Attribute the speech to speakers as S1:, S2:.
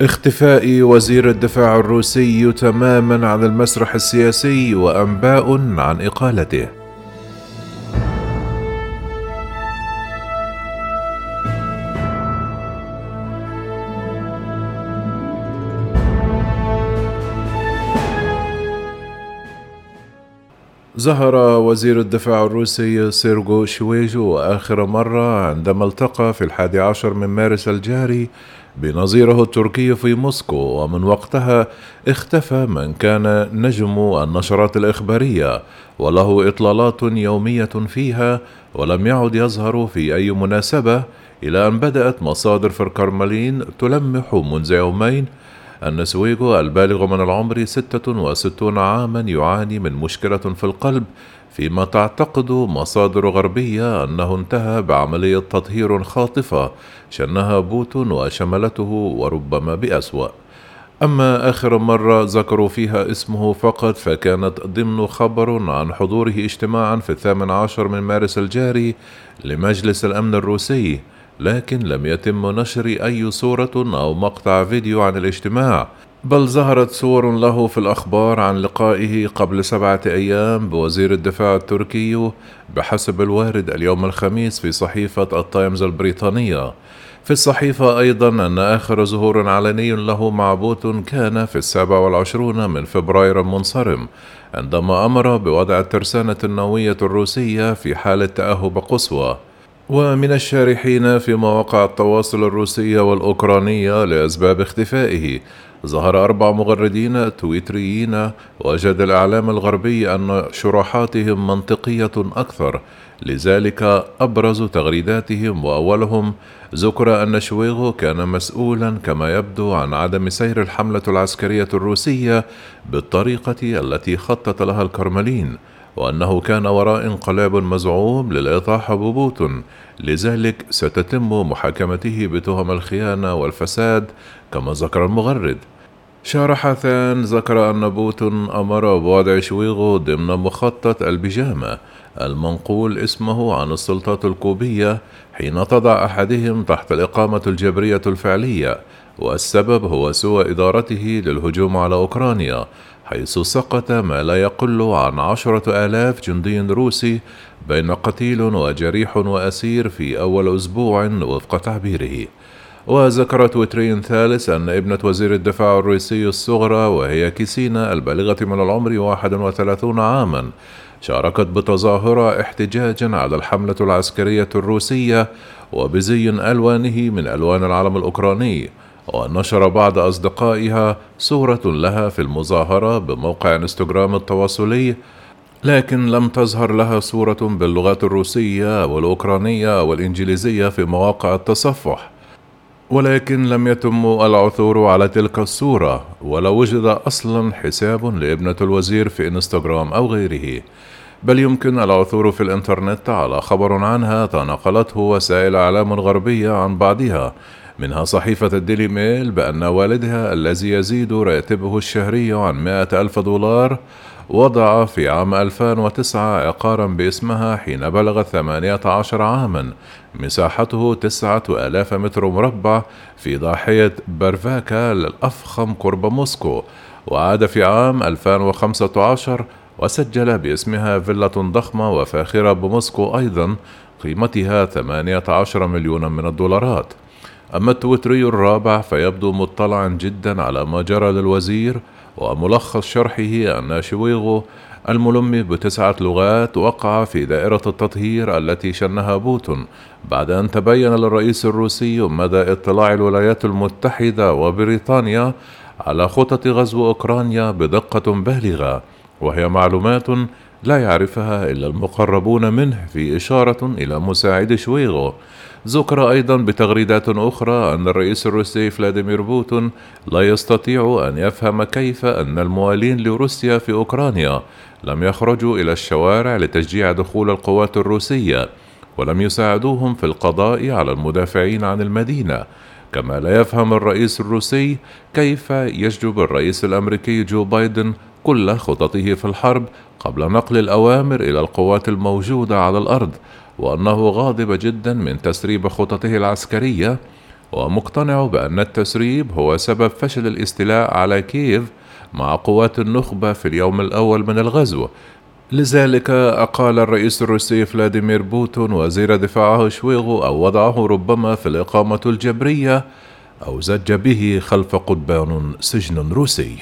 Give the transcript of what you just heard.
S1: اختفاء وزير الدفاع الروسي تماما عن المسرح السياسي وأنباء عن إقالته. ظهر وزير الدفاع الروسي سيرجو شويجو آخر مرة عندما التقى في الحادي عشر من مارس الجاري بنظيره التركي في موسكو ومن وقتها اختفى من كان نجم النشرات الإخبارية وله إطلالات يومية فيها ولم يعد يظهر في أي مناسبة إلى أن بدأت مصادر في الكرملين تلمح منذ يومين أن سويغو البالغ من العمر 66 عاما يعاني من مشكلة في القلب فيما تعتقد مصادر غربية أنه انتهى بعملية تطهير خاطفة شنها بوتين وشملته وربما بأسوأ. أما آخر مرة ذكروا فيها اسمه فقط فكانت ضمن خبر عن حضوره اجتماعا في الثامن عشر من مارس الجاري لمجلس الأمن الروسي. لكن لم يتم نشر أي صورة أو مقطع فيديو عن الاجتماع بل ظهرت صور له في الأخبار عن لقائه قبل سبعة أيام بوزير الدفاع التركي بحسب الوارد اليوم الخميس في صحيفة التايمز البريطانية. في الصحيفة أيضا أن آخر ظهور علني له مع بوتين كان في السابع والعشرون من فبراير المنصرم عندما أمر بوضع الترسانة النووية الروسية في حالة تأهب قصوى. ومن الشارحين في مواقع التواصل الروسية والأوكرانية لأسباب اختفائه. ظهر أربع مغردين تويتريين وجد الإعلام الغربي أن شروحاتهم منطقية أكثر لذلك أبرز تغريداتهم وأولهم ذكر أن شويغو كان مسؤولا كما يبدو عن عدم سير الحملة العسكرية الروسية بالطريقة التي خطط لها الكرملين وأنه كان وراء انقلاب مزعوم للإطاحة ببوتون لذلك ستتم محاكمته بتهم الخيانة والفساد كما ذكر المغرد. شارح ثان ذكر أن بوتون أمر بوضع شويغو ضمن مخطط البيجامة. المنقول اسمه عن السلطات الكوبية حين تضع أحدهم تحت الإقامة الجبرية الفعلية والسبب هو سوء إدارته للهجوم على أوكرانيا حيث سقط ما لا يقل عن عشرة آلاف جندي روسي بين قتيل وجريح وأسير في أول أسبوع وفق تعبيره. وذكر تويتري ثالث أن ابنة وزير الدفاع الروسي الصغرى وهي كيسينا البالغة من العمر 31 عاما شاركت بتظاهرة احتجاجا على الحملة العسكرية الروسية وبزي ألوانه من ألوان العلم الأوكراني ونشر بعض أصدقائها صورة لها في المظاهرة بموقع انستغرام التواصلي لكن لم تظهر لها صورة باللغات الروسية والأوكرانية والإنجليزية في مواقع التصفح. ولكن لم يتم العثور على تلك الصورة ولا وجد أصلا حساب لابنة الوزير في إنستغرام أو غيره. بل يمكن العثور في الإنترنت على خبر عنها تناقلته وسائل إعلام غربية عن بعضها منها صحيفة الديلي ميل بأن والدها الذي يزيد راتبه الشهري عن مائة ألف دولار وضع في عام 2009 عقارا باسمها حين بلغ 18 عاما. مساحته تسعة آلاف متر مربع في ضاحية بارفيخا الأفخم قرب موسكو وعاد في عام 2015 وسجل باسمها فيلا ضخمة وفاخرة بموسكو أيضا قيمتها 18 مليونا من الدولارات. أما التويتري الرابع فيبدو مطلعا جدا على ما جرى للوزير وملخص شرحه أن شويغو الملم بتسعة لغات وقع في دائرة التطهير التي شنها بوتين بعد أن تبين للرئيس الروسي مدى اطلاع الولايات المتحدة وبريطانيا على خطط غزو أوكرانيا بدقة بالغة وهي معلومات لا يعرفها إلا المقربون منه في إشارة إلى مساعد شويغو. ذكر أيضا بتغريدات أخرى أن الرئيس الروسي فلاديمير بوتون لا يستطيع أن يفهم كيف أن الموالين لروسيا في أوكرانيا لم يخرجوا إلى الشوارع لتشجيع دخول القوات الروسية ولم يساعدوهم في القضاء على المدافعين عن المدينة. كما لا يفهم الرئيس الروسي كيف يجلب الرئيس الأمريكي جو بايدن كل خططه في الحرب قبل نقل الأوامر إلى القوات الموجودة على الأرض وأنه غاضب جدا من تسريب خططه العسكرية ومقتنع بأن التسريب هو سبب فشل الاستيلاء على كييف مع قوات النخبة في اليوم الأول من الغزو. لذلك أقال الرئيس الروسي فلاديمير بوتين وزير دفاعه شويغو أو وضعه ربما في الإقامة الجبرية أو زج به خلف قضبان سجن روسي.